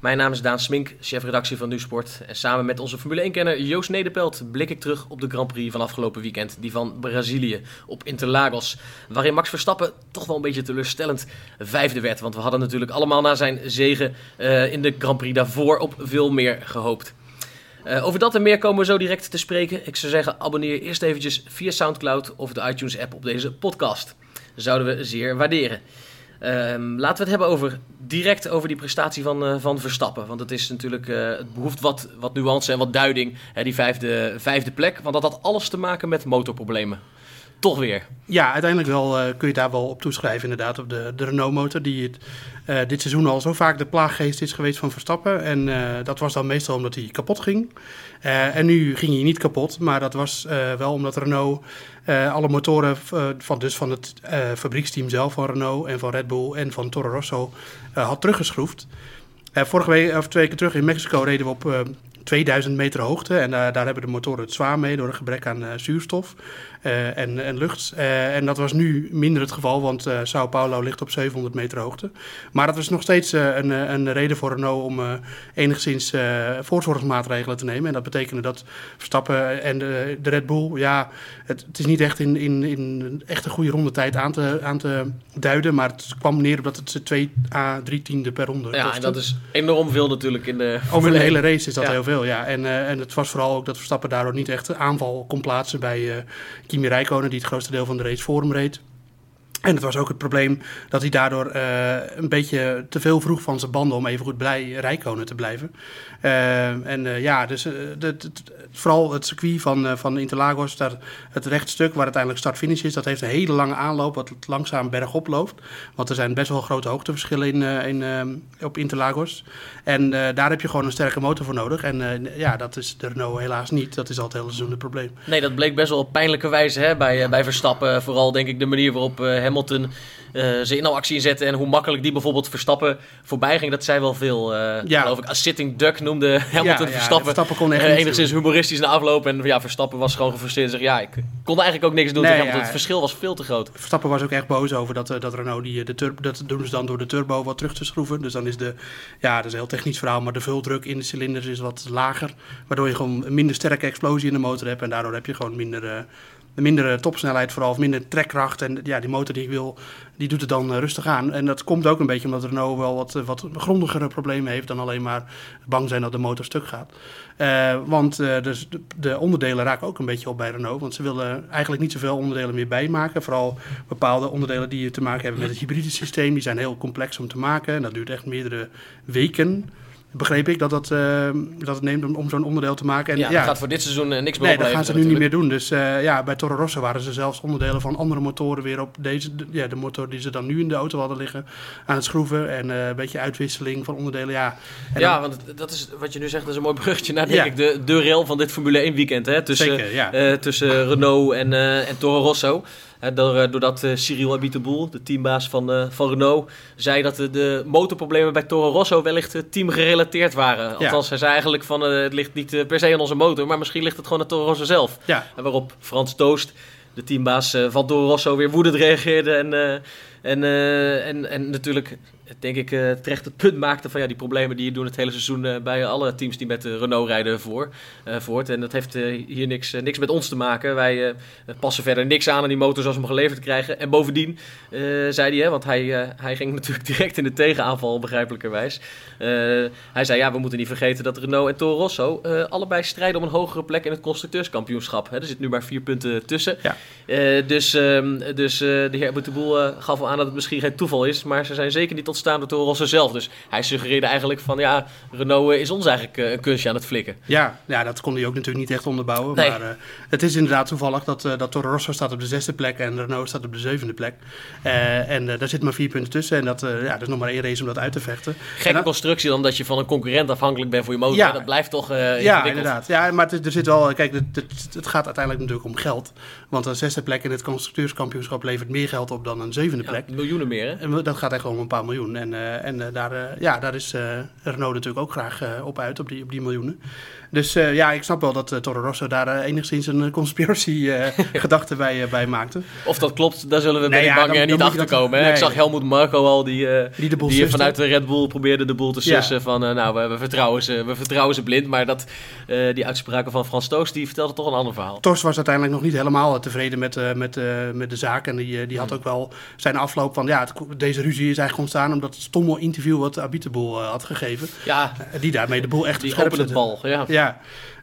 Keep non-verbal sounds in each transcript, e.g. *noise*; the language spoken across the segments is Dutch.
Mijn naam is Daan Smink, chefredactie van NuSport. En samen met onze Formule 1-kenner Joost Nederpelt blik ik terug op de Grand Prix van afgelopen weekend. Die van Brazilië op Interlagos. Waarin Max Verstappen toch wel een beetje teleurstellend vijfde werd. Want we hadden natuurlijk allemaal na zijn zegen uh, in de Grand Prix daarvoor op veel meer gehoopt. Uh, over dat en meer komen we zo direct te spreken. Ik zou zeggen, abonneer eerst eventjes via Soundcloud of de iTunes-app op deze podcast. Dat zouden we zeer waarderen. Um, laten we het hebben over, direct over die prestatie van, uh, van Verstappen. Want het is natuurlijk, uh, het behoeft wat, wat nuance en wat duiding, hè, die vijfde, vijfde plek. Want dat had alles te maken met motorproblemen. Toch weer. Ja, uiteindelijk wel, uh, kun je daar wel op toeschrijven inderdaad. Op de, Renault-motor die het, dit seizoen al zo vaak de plaaggeest is geweest van Verstappen. En dat was dan meestal omdat hij kapot ging. en nu ging hij niet kapot, maar dat was wel omdat Renault... Uh, alle motoren uh, van, dus van het uh, fabrieksteam zelf van Renault en van Red Bull en van Toro Rosso had teruggeschroefd. vorige week, of twee weken terug in Mexico reden we op 2000 meter hoogte. En daar hebben de motoren het zwaar mee door een gebrek aan zuurstof uh, en, en lucht. Uh, en dat was nu minder het geval, want uh, Sao Paulo ligt op 700 meter hoogte. Maar dat was nog steeds een, een reden voor Renault om enigszins voorzorgsmaatregelen te nemen. En dat betekende dat Verstappen en de, de Red Bull, ja, het, het, is niet echt in, in, in echt een goede rondetijd aan te, aan te duiden. Maar het kwam neer op dat het 2 à 3 tiende per ronde Ja, en dat is enorm veel natuurlijk in de... Over de hele race is dat ja. heel veel, ja. En, en het was vooral ook dat Verstappen daardoor niet echt aanval kon plaatsen bij Kimi Räikkönen, die het grootste deel van de race voor reed. En het was ook het probleem dat hij daardoor uh, een beetje te veel vroeg van zijn banden om even goed blij Rijkonen te blijven. Uh, en uh, ja, dus vooral het circuit van, van Interlagos, daar, het rechtstuk waar uiteindelijk start-finish is, dat heeft een hele lange aanloop, wat langzaam bergop loopt. Want er zijn best wel grote hoogteverschillen in, in, op Interlagos. En daar heb je gewoon een sterke motor voor nodig. En ja, dat is de Renault helaas niet. Dat is al het hele seizoen het probleem. Nee, dat bleek best wel op pijnlijke wijze hè, bij, bij Verstappen. Vooral denk ik de manier waarop Hamilton uh, zijn inhaalactie inzetten. En hoe makkelijk die bijvoorbeeld Verstappen voorbij ging. Dat zei wel veel, uh, ja. geloof ik. Als sitting duck noemde Hamilton ja, ja, Verstappen. Verstappen kon echt uh, enigszins humoristisch na afloop. En ja, Verstappen was gewoon gefrustreerd. Zeg, ja, ik kon eigenlijk ook niks doen. Nee. Het verschil was veel te groot. Verstappen was ook echt boos over dat, dat Renault, die, de turbo, dat doen ze dan door de turbo wat terug te schroeven. Dus dan is de, ja, dat is een heel technisch verhaal. Maar de vuldruk in de cilinders is wat lager. Waardoor je gewoon een minder sterke explosie in de motor hebt. En daardoor heb je gewoon minder mindere topsnelheid vooral, of minder trekkracht. En ja, die motor die ik wil, die doet het dan uh, rustig aan. En dat komt ook een beetje omdat Renault wel wat, wat grondigere problemen heeft dan alleen maar bang zijn dat de motor stuk gaat. Want dus de, de, onderdelen raken ook een beetje op bij Renault. Want ze willen eigenlijk niet zoveel onderdelen meer bijmaken. Vooral bepaalde onderdelen die te maken hebben met het hybride systeem. Die zijn heel complex om te maken. En dat duurt echt meerdere weken begreep ik dat, dat, uh, dat het neemt om, om zo'n onderdeel te maken. En, ja, ja, gaat voor dit seizoen uh, niks meer Nee, dat gaan ze nu niet meer doen. Dus uh, ja, bij Toro Rosso waren ze zelfs onderdelen van andere motoren weer op deze, de, ja, de motor die ze dan nu in de auto hadden liggen aan het schroeven. En een beetje uitwisseling van onderdelen, ja. En ja, dan, want dat is wat je nu zegt, dat is een mooi bruggetje naar denk ja. ik de, de rail van dit Formule 1 weekend. Hè, tussen, Zeker, ja. tussen Renault en, en Toro Rosso. He, door, doordat uh, Cyril Abiteboul, de teambaas van, uh, van Renault, zei dat de, motorproblemen bij Toro Rosso wellicht teamgerelateerd waren. Althans, hij zei eigenlijk van het ligt niet per se aan onze motor, maar misschien ligt het gewoon aan Toro Rosso zelf. Ja. En waarop Frans Toost, de teambaas van Toro Rosso, weer woedend reageerde en, en, en, en natuurlijk denk ik, uh, terecht het punt maakte van ja, die problemen die je doen het hele seizoen uh, bij alle teams die met de Renault rijden voor, voort. En dat heeft hier niks, niks met ons te maken. Wij passen verder niks aan aan die motor zoals we hem geleverd krijgen. En bovendien, zei hij, hè, want hij, hij ging *laughs* natuurlijk direct in de tegenaanval, begrijpelijkerwijs. hij zei ja, we moeten niet vergeten dat Renault en Toro Rosso allebei strijden om een hogere plek in het constructeurskampioenschap. Hè. Er zit nu maar vier punten tussen. Ja. dus, um, dus de heer Boeteboel gaf al aan dat het misschien geen toeval is, maar ze zijn zeker niet tot staan door Toro Rosso zelf. Dus hij suggereerde eigenlijk van ja, Renault is ons eigenlijk een kunstje aan het flikken. Ja, ja, dat kon hij ook natuurlijk niet echt onderbouwen. Nee. Maar het is inderdaad toevallig dat, dat Toro Rosso staat op de zesde plek en Renault staat op de zevende plek. en daar zit maar vier punten tussen en dat, ja, dat is nog maar één race om dat uit te vechten. Gekke dan, constructie dan dat je van een concurrent afhankelijk bent voor je motor. Ja. Dat blijft toch Ja, inderdaad. Ja, maar het, er zit wel, kijk, het, het, het, gaat uiteindelijk natuurlijk om geld. Want een zesde plek in het constructeurskampioenschap levert meer geld op dan een zevende plek. Ja, miljoenen meer, hè? En dat gaat echt om een paar miljoen. En, uh, en uh, daar, uh, ja, daar is Renault natuurlijk ook graag op uit, op die, op die miljoenen. Dus ja, ik snap wel dat Toro Rosso daar enigszins een conspiracy-gedachte *laughs* bij, bij maakte. Of dat klopt, daar zullen we nee, ja, Bang niet achter komen. Nee. Ik zag Helmoet Marco al, die, die, de die vanuit de Red Bull probeerde de boel te sussen. Ja. Van, nou, we, we, vertrouwen ze, we vertrouwen ze blind. Maar dat, die uitspraken van Frans Toos, die vertelde toch een ander verhaal. Toos was uiteindelijk nog niet helemaal tevreden met, met, met de zaak. En die, die had ook wel zijn afloop van, ja, het, deze ruzie is eigenlijk ontstaan omdat het stomme interview wat Abiteboel uh, had gegeven. Ja. Uh, die daarmee de boel echt die opende het bal, ja. ja.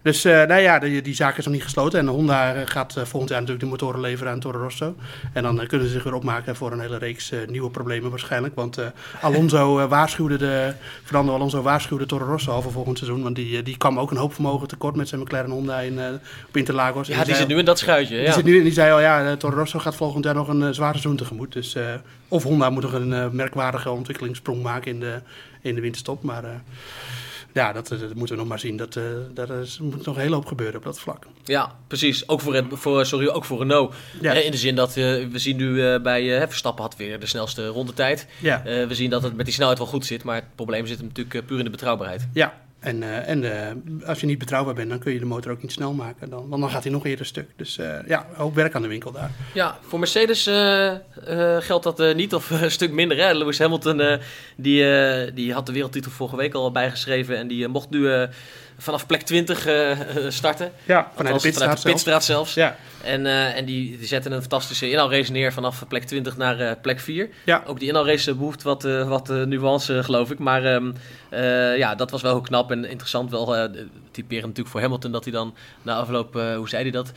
Dus uh, nou ja, die, die, zaak is nog niet gesloten. En Honda gaat volgend jaar natuurlijk de motoren leveren aan Toro Rosso. En dan kunnen ze zich weer opmaken voor een hele reeks nieuwe problemen waarschijnlijk. Want Alonso waarschuwde de, Fernando Alonso waarschuwde Toro Rosso al voor volgend seizoen. Want die, die kwam ook een hoop vermogen tekort met zijn McLaren Honda in, op Interlagos. Ja, die, die zit nu in dat schuitje. Die ja. zit nu en die zei al, ja, Toro Rosso gaat volgend jaar nog een zware seizoen tegemoet. Dus of Honda moet nog een merkwaardige ontwikkelingssprong maken in de, in de winterstop. Maar ja, dat, dat, moeten we nog maar zien. Dat, uh, dat is, moet nog een hele hoop gebeuren op dat vlak. Ja, precies. Ook voor, het, voor, sorry, ook voor Renault. Ja. in de zin dat we zien nu bij Verstappen had weer de snelste rondetijd. Ja. we zien dat het met die snelheid wel goed zit. Maar het probleem zit hem natuurlijk puur in de betrouwbaarheid. Ja, en, uh, en uh, als je niet betrouwbaar bent, dan kun je de motor ook niet snel maken. Dan, dan gaat hij nog eerder stuk. Dus uh, ja, ook werk aan de winkel daar. Ja, voor Mercedes geldt dat niet, of een stuk minder. Hè? Lewis Hamilton die, die had de wereldtitel vorige week al bijgeschreven. En die mocht nu vanaf plek 20 starten. Ja, vanuit de pitstraat, vanuit de pitstraat zelfs. Ja. En, uh, en die, die zetten een fantastische inhaalrace neer vanaf plek 20 naar plek 4. Ja. Ook die inhaalrace behoeft wat, wat nuance, geloof ik. Maar um, ja, dat was wel heel knap en interessant. Wel typeren natuurlijk voor Hamilton dat hij dan na afloop, hoe zei hij dat?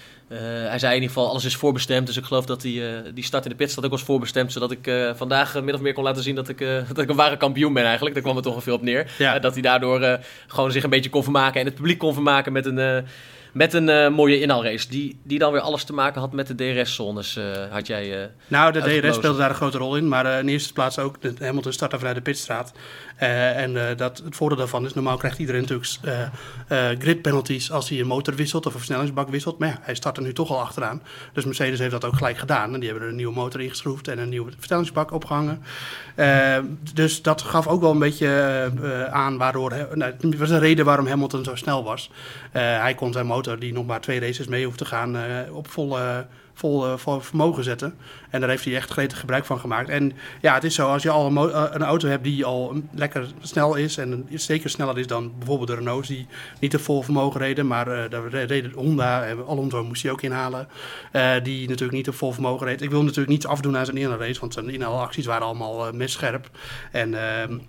hij zei in ieder geval, alles is voorbestemd. Dus ik geloof dat die, die start in de pitstad ook was voorbestemd. Zodat ik vandaag min of meer kon laten zien dat ik, *laughs* dat ik een ware kampioen ben eigenlijk. Daar kwam het toch wel veel op neer. Ja. dat hij daardoor gewoon zich een beetje kon vermaken en het publiek kon vermaken met een... Met een mooie inhaalrace, die, die dan weer alles te maken had met de DRS-zones, had jij Nou, de DRS speelde daar een grote rol in, maar in eerste plaats ook de Hamilton startte vanuit de pitstraat. En dat, het voordeel daarvan is, normaal krijgt iedereen natuurlijk grid penalties als hij een motor wisselt of een versnellingsbak wisselt. Maar ja, hij start er nu toch al achteraan. Dus Mercedes heeft dat ook gelijk gedaan. En die hebben er een nieuwe motor ingeschroefd en een nieuwe versnellingsbak opgehangen. dus dat gaf ook wel een beetje aan waardoor, nou, het was een reden waarom Hamilton zo snel was. hij kon zijn motor die nog maar twee races mee hoeft te gaan, op volle, vol, uh, vol vermogen zetten. En daar heeft hij echt gretig gebruik van gemaakt. En ja, het is zo, als je al een, uh, een auto hebt die al lekker snel is... en zeker sneller is dan bijvoorbeeld de Renaults... die niet te vol vermogen reden, maar daar reden Honda... en Alonso moest hij ook inhalen... die natuurlijk niet te vol vermogen reed. Ik wil natuurlijk niets afdoen aan zijn inhaalrace... want zijn inhaalacties waren allemaal messcherp. En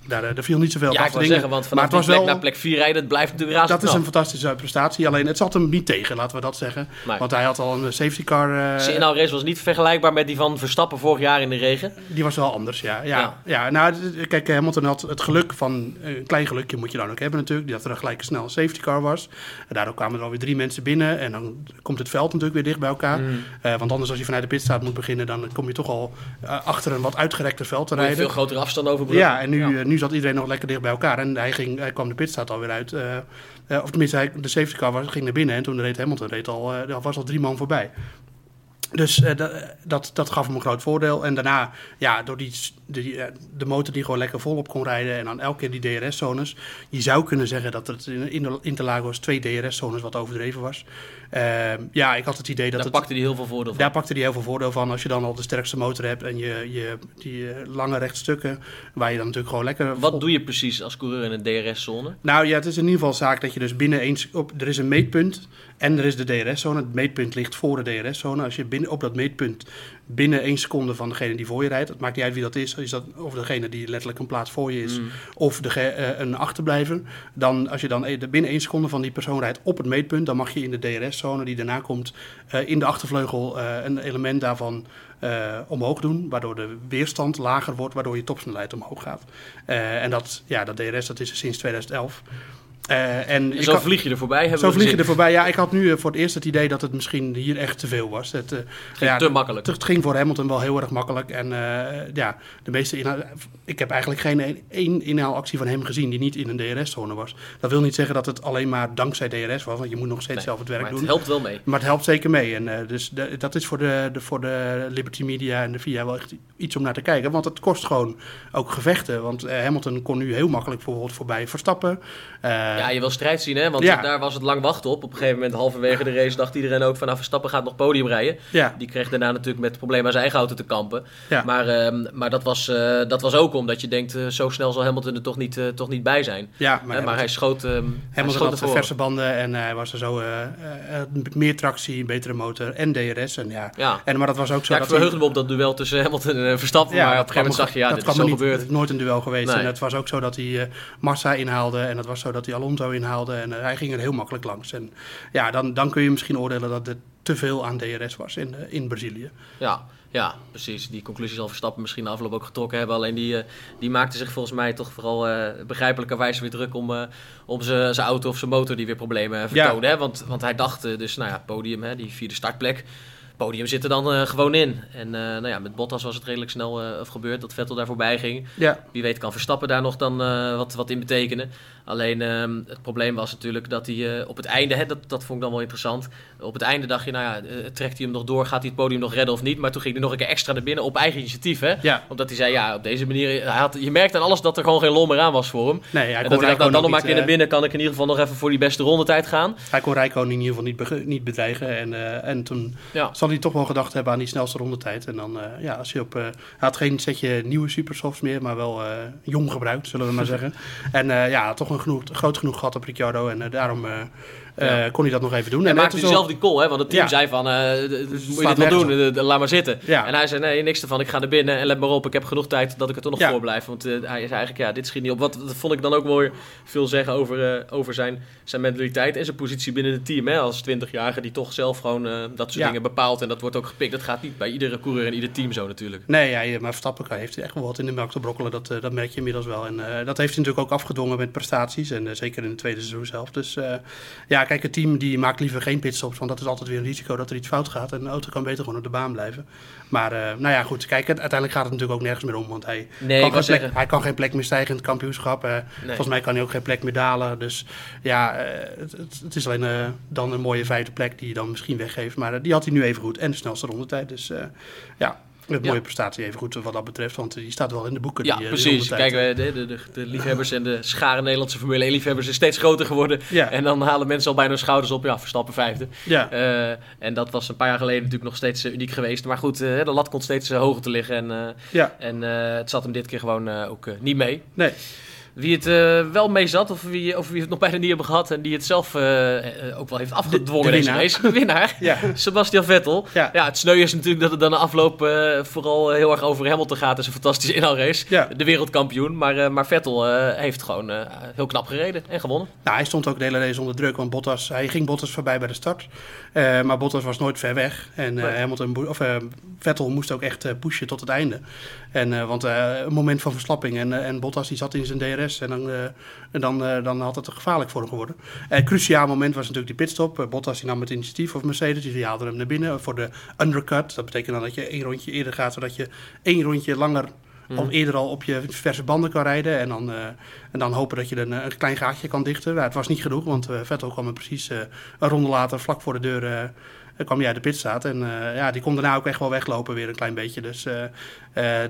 daar, daar viel niet zoveel ja, af ik wil zeggen, want vanaf maar het was plek naar plek 4 rijden... het blijft natuurlijk razend Dat is een fantastische prestatie. Alleen het zat hem niet tegen, laten we dat zeggen. Want hij had al een safety car... Zijn inhaalrace was niet vergelijkbaar met die van Verstappen vorig jaar in de regen. Die was wel anders, ja. Ja, ja. ja nou, kijk, Hamilton had het geluk van... Een klein gelukje moet je dan ook hebben natuurlijk. Dat er gelijk snel een safety car was. En daardoor kwamen er alweer drie mensen binnen. En dan komt het veld natuurlijk weer dicht bij elkaar. Mm. Uh, want anders als je vanuit de pitstraat moet beginnen... dan kom je toch al uh, achter een wat uitgerekter veld te rijden. veel grotere afstand overbruggen. Ja, en nu, Ja. nu zat iedereen nog lekker dicht bij elkaar. En hij, ging, hij kwam de pitstraat alweer uit. Uh, of tenminste, hij, de safety car was, ging naar binnen. En toen reed Hamilton reed al, was al drie man voorbij. Dus uh, dat, dat gaf hem een groot voordeel. En daarna, ja, door die, die, uh, de motor die gewoon lekker volop kon rijden. En dan elke keer die DRS-zones. Je zou kunnen zeggen dat het in de Interlagos twee DRS-zones wat overdreven was. Uh, ja, ik had het idee dat Daar het... pakte hij heel veel voordeel van. Daar pakte hij heel veel voordeel van. Als je dan al de sterkste motor hebt en je, je die lange rechtstukken, waar je dan natuurlijk gewoon lekker... Wat doe je precies als coureur in een DRS-zone? Nou ja, het is in ieder geval zaak dat je dus binnen eens... Op, er is een meetpunt en er is de DRS-zone. Het meetpunt ligt voor de DRS-zone. Als je binnen op dat meetpunt binnen één seconde van degene die voor je rijdt. Het maakt niet uit wie dat is. Is dat of degene die letterlijk een plaats voor je is, Mm. of de, eh, een achterblijver. Dan, als je dan e- binnen één seconde van die persoon rijdt op het meetpunt, dan mag je in de DRS-zone die daarna komt, eh, in de achtervleugel eh, een element daarvan omhoog doen. Waardoor de weerstand lager wordt, waardoor je topsnelheid omhoog gaat. En dat, ja, dat DRS dat is er sinds 2011. Eh, en zo vlieg je er voorbij. Hebben zo we vlieg je er voorbij. Ja, ik had nu eh, voor het eerst het idee dat het misschien hier echt te veel was. Het, eh, ja, te makkelijk. Het, het ging voor Hamilton wel heel erg makkelijk. En ja, de meeste inhaal, ik heb eigenlijk geen een- één inhaalactie van hem gezien die niet in een DRS-zone was. Dat wil niet zeggen dat het alleen maar dankzij DRS was, want je moet nog steeds Nee, zelf het werk maar doen. het helpt wel mee. Maar het helpt zeker mee. En dus de- dat is voor de, de, voor de Liberty Media en de VIA wel echt iets om naar te kijken. Want het kost gewoon ook gevechten. Want Hamilton kon nu heel makkelijk bijvoorbeeld voorbij Verstappen. Eh, Ja, je wil strijd zien, hè? Want Ja. daar was het lang wachten op. Op een gegeven moment, halverwege de race, dacht iedereen ook van... Nou, Verstappen gaat nog podium rijden. ja, Die kreeg daarna natuurlijk met het probleem aan zijn eigen auto te kampen. Ja. Maar, ehm, maar dat, was, eh, dat was ook omdat je denkt... eh, zo snel zal Hamilton er toch niet, toch niet bij zijn. ja, Maar, maar hij schoot, ehm hij Hamilton schoot had ervoor. verse banden en hij was er zo meer tractie, betere motor en DRS. En ja. Ja. En, maar dat was ook zo Ja, ik dat hij- verheugde me op dat duel tussen *laughs* Hamilton en Verstappen. maar op een dat gegeven moment zag je, ja, dat dit is zo niet, gebeurd. Het is nooit een duel geweest. Nee. En het was ook zo dat hij Massa inhaalde en het was zo dat hij Alonso inhaalde. En eh, hij ging er heel makkelijk langs. En ja, dan, dan kun je misschien oordelen dat het te veel aan DRS was in, eh, in Brazilië. Ja, ja, precies. Die conclusie zal Verstappen misschien na afloop ook getrokken hebben. Alleen die, eh, die maakte zich volgens mij toch vooral eh begrijpelijkerwijs weer druk om, eh, om zijn zijn auto of zijn motor die weer problemen vertoonde. Hè? Want, want hij dacht dus, nou ja, podium, hè, die vierde startplek. Podium zit er dan eh, gewoon in. En eh, nou ja, met Bottas was het redelijk snel eh, gebeurd dat Vettel daar voorbij ging. Ja, Wie weet kan Verstappen daar nog dan wat, wat in betekenen. Alleen ehm, het probleem was natuurlijk dat hij op het einde, hè, dat, dat vond ik dan wel interessant. Op het einde dacht je, nou ja, trekt hij hem nog door, gaat hij het podium nog redden of niet? Maar toen ging hij nog een keer extra naar binnen op eigen initiatief. Hè? ja. Omdat hij zei, ja, op deze manier, hij had, je merkte aan alles dat er gewoon geen lol meer aan was voor hem. Nee, hij en kon dat hij dacht, nou, dan nog maar keer naar binnen, kan ik in ieder geval nog even voor die beste rondetijd gaan. hij kon Rijkoon in ieder geval niet, niet bedreigen. En, en toen Ja, hij toch wel gedacht hebben aan die snelste rondetijd. En dan, eh, ja, als je op... eh, hij had geen setje nieuwe supersofts meer, maar wel eh, jong gebruikt, zullen we maar zeggen. *laughs* En ja, toch een genoeg, groot genoeg gat op Ricciardo. En daarom Ja. kon hij dat nog even doen. en en maakte hij is zelf die call, hè? want het team Ja. zei van, d- moet je dit wel doen, laat maar zitten. Ja. En hij zei, nee, niks ervan, ik ga naar binnen en let maar op, ik heb genoeg tijd dat ik er toch nog voor blijf. Want hij zei eigenlijk, ja, dit schiet niet op. Wat dat vond ik dan ook wel weer veel zeggen over, over zijn, zijn mentaliteit en zijn positie binnen het team. Hè? Als 20-jarige die toch zelf gewoon dat soort dingen bepaalt en dat wordt ook gepikt. Dat gaat niet bij iedere coureur en ieder team zo natuurlijk. Nee, ja, maar Verstappen heeft echt wel wat in de melk te brokkelen. Dat, eh, dat merk je inmiddels wel. En eh, dat heeft hij natuurlijk ook afgedwongen met prestaties. En eh, zeker in het tweede seizoen zelf. Dus ja, kijk, het team die maakt liever geen pitstops. Want dat is altijd weer een risico dat er iets fout gaat. En de auto kan beter gewoon op de baan blijven. Maar nou ja, goed. Kijk, het- uiteindelijk gaat het natuurlijk ook nergens meer om. Want hij, Nee, kan, geen plek, hij kan geen plek meer stijgen in het kampioenschap. Volgens mij kan hij ook geen plek meer dalen. Dus ja, het, het, is alleen dan een mooie vijfde plek die hij dan misschien weggeeft. Maar die had hij nu even goed. En de snelste rondetijd. Dus eh, ja, een Ja. mooie prestatie even goed wat dat betreft. Want die staat wel in de boeken. ja, die, eh, die precies. Kijk, eh, de, de, de, de liefhebbers en de schare Nederlandse Formule 1 liefhebbers is steeds groter geworden. Ja, En dan halen mensen al bijna hun schouders op. Ja, Verstappen vijfde. ja. Eh, en dat was een paar jaar geleden natuurlijk nog steeds eh, uniek geweest. Maar goed, eh, de lat komt steeds eh, hoger te liggen. En, eh, ja, en eh, het zat hem dit keer gewoon eh, ook eh, niet mee. nee. Wie het eh, wel mee zat, of wie, of wie het nog bijna niet hebben gehad... en die het zelf eh, eh, ook wel heeft afgedwongen De- de deze winnaar. race. Winnaar, *laughs* Ja, Sebastian Vettel. ja. Ja, het sneu is natuurlijk dat het dan de afloop vooral heel erg over Hamilton gaat. Het is een fantastische inhaalrace. Ja. De wereldkampioen. Maar, maar Vettel heeft gewoon heel knap gereden en gewonnen. Nou, hij stond ook de hele race onder druk, want Bottas, hij ging Bottas voorbij bij de start. Maar Bottas was nooit ver weg. En Nee. Hamilton, of, Vettel moest ook echt pushen tot het einde. En, want een moment van verslapping en, en Bottas die zat in zijn DRS en dan, eh, en dan, eh, dan had het gevaarlijk voor hem geworden. Een cruciaal moment was natuurlijk die pitstop. Eh, Bottas die nam het initiatief of Mercedes, die haalde hem naar binnen voor de undercut. Dat betekent dan dat je één rondje eerder gaat, zodat je één rondje langer al eerder al op je verse banden kan rijden. En dan, eh, en dan hopen dat je een, een klein gaatje kan dichten. Nou, het was niet genoeg, want eh, Vettel kwam er precies eh, een ronde later, vlak voor de deur, eh, kwam hij uit de pitstraat. En eh, ja, die kon daarna ook echt wel weglopen weer een klein beetje. Dus eh, eh,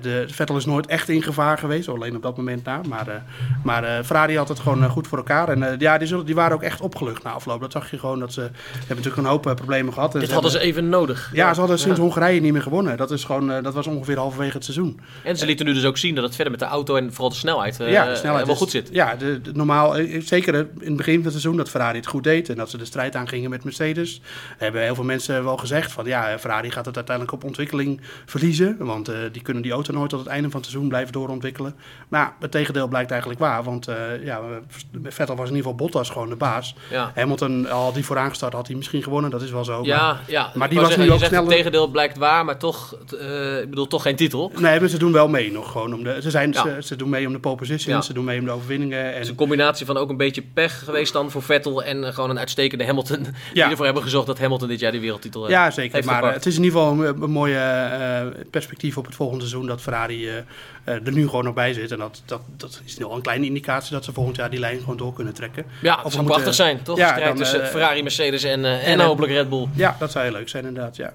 de, Vettel is nooit echt in gevaar geweest, alleen op dat moment na. Maar, maar Ferrari had het gewoon goed voor elkaar. En ja, die, zullen, die waren ook echt opgelucht na afloop. Dat zag je gewoon. Dat ze hebben natuurlijk een hoop problemen gehad. Dit hadden ze even nodig. Ja, ze hadden sinds Ja. Hongarije niet meer gewonnen. Dat, is gewoon, dat was ongeveer halverwege het seizoen. En ze lieten nu dus ook zien dat het verder met de auto en vooral de snelheid, ja, de snelheid wel is- goed zit. Ja, de, de- normaal, zeker in het begin van het seizoen dat Ferrari het goed deed en dat ze de strijd aangingen met Mercedes. Hebben heel veel mensen mensen wel gezegd van ja, Ferrari gaat het uiteindelijk op ontwikkeling verliezen. Want uh, die kunnen die auto nooit tot het einde van het seizoen blijven doorontwikkelen. Maar het tegendeel blijkt eigenlijk waar. Want uh, ja, Vettel was in ieder geval Bottas gewoon de baas. Ja. Hamilton, al die vooraan gestart, had hij misschien gewonnen. Dat is wel zo. Ja, maar, ja. maar die was zeggen, nu ook sneller. Het tegendeel blijkt waar, maar toch, uh, ik bedoel, toch geen titel. Nee, maar ze doen wel mee nog gewoon. Om de, ze, zijn, ja. ze, ze, doen mee om de pole position, ja. ze doen mee om de overwinningen. En... Het is een combinatie van ook een beetje pech geweest dan voor Vettel en gewoon een uitstekende Hamilton. Die ervoor hebben gezorgd dat Hamilton dit jaar die wereldtitel heeft. Ja, zeker. Maar gepakt. het is in ieder geval een, een mooie uh, perspectief op het volgende seizoen dat Ferrari uh, er nu gewoon nog bij zit. En dat, dat, dat is al een kleine indicatie dat ze volgend jaar die lijn gewoon door kunnen trekken. Ja, of het zou prachtig zijn, toch? Ja, Strijd dan, tussen Ferrari, Mercedes en, en, en hopelijk Red Bull. Ja, dat zou heel leuk zijn inderdaad, ja.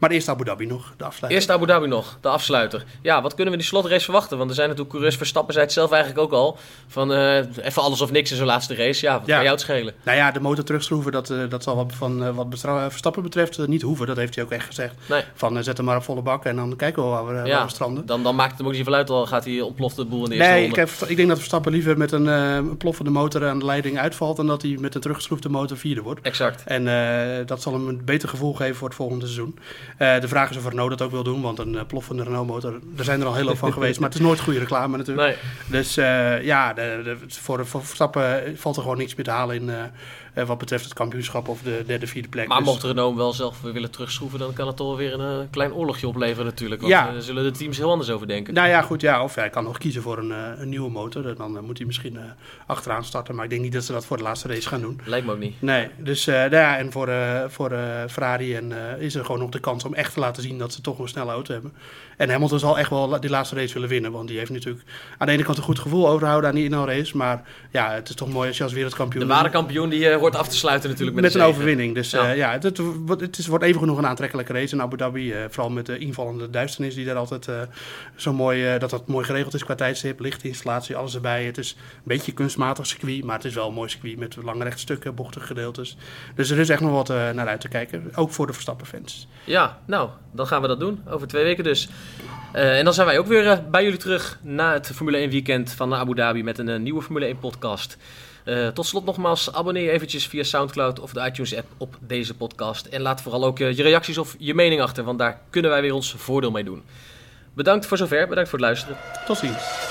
Maar eerst Abu Dhabi nog, de afsluiter. Eerst Abu Dhabi nog, de afsluiter. Ja, wat kunnen we die slotrace verwachten? Want er zijn natuurlijk coureurs, Verstappen zei het zelf eigenlijk ook al. Van uh, even alles of niks in zo'n laatste race. Ja, wat ja. kan jou het schelen? Nou ja, de motor terugschroeven, dat, uh, dat zal wat, van, uh, wat Verstappen betreft niet hoeven. Dat heeft hij ook echt gezegd. Nee. Van zet hem maar op volle bak en dan kijken we waar we, ja, waar we stranden. Dan, dan maakt het hem ook niet veel uit, al gaat hij ontploft de boel in de eerste nee, ronde. Nee, ik, denk dat Verstappen liever met een, een ploffende motor aan de leiding uitvalt... dan dat hij met een teruggeschroefde motor vierde wordt. Exact. En dat zal hem een beter gevoel geven voor het volgende seizoen. De vraag is of Renault dat ook wil doen. Want een uh, ploffende Renault motor, daar zijn er al heel veel van geweest. Maar het is nooit goede reclame natuurlijk. Nee. Dus uh, ja, de, de, voor, voor Verstappen valt er gewoon niks meer te halen in... Uh, wat betreft het kampioenschap of de derde, vierde plek. Maar dus... mocht Renault wel zelf willen terugschroeven, dan kan het toch weer een uh, klein oorlogje opleveren natuurlijk. Want ja. uh, zullen de teams heel anders over denken. Nou ja, goed, ja. Of hij kan nog kiezen voor een, een nieuwe motor. Dan moet hij misschien achteraan starten. Maar ik denk niet dat ze dat voor de laatste race gaan doen. Lijkt me ook niet. Nee, dus nou ja, en voor, voor Ferrari en, is er gewoon nog de kans om echt te laten zien dat ze toch een snelle auto hebben. En Hamilton zal echt wel die laatste race willen winnen. Want die heeft natuurlijk aan de ene kant een goed gevoel overhouden aan die inhaalrace. Maar ja, het is toch mooi als je als wereldkampioen... De ware kampioen die wordt af te sluiten natuurlijk met, met een, overwinning. Dus ja, uh, ja het, het, is, wordt even genoeg een aantrekkelijke race in Abu Dhabi. Uh, vooral met de invallende duisternis die daar altijd uh, zo mooi, dat dat mooi geregeld is qua tijdstip. Lichtinstallatie, alles erbij. Het is een beetje kunstmatig circuit, maar het is wel een mooi circuit met lange rechtstukken, bochtige gedeeltes. Dus er is echt nog wat naar uit te kijken. Ook voor de Verstappen-fans. Ja, nou, dan gaan we dat doen. Over twee weken dus. Uh, en dan zijn wij ook weer bij jullie terug na het Formule 1 weekend van Abu Dhabi met een nieuwe Formule 1 podcast. Uh, tot slot nogmaals, abonneer je eventjes via Soundcloud of de iTunes app op deze podcast. En laat vooral ook uh, je reacties of je mening achter, want daar kunnen wij weer ons voordeel mee doen. Bedankt voor zover, bedankt voor het luisteren. Tot ziens.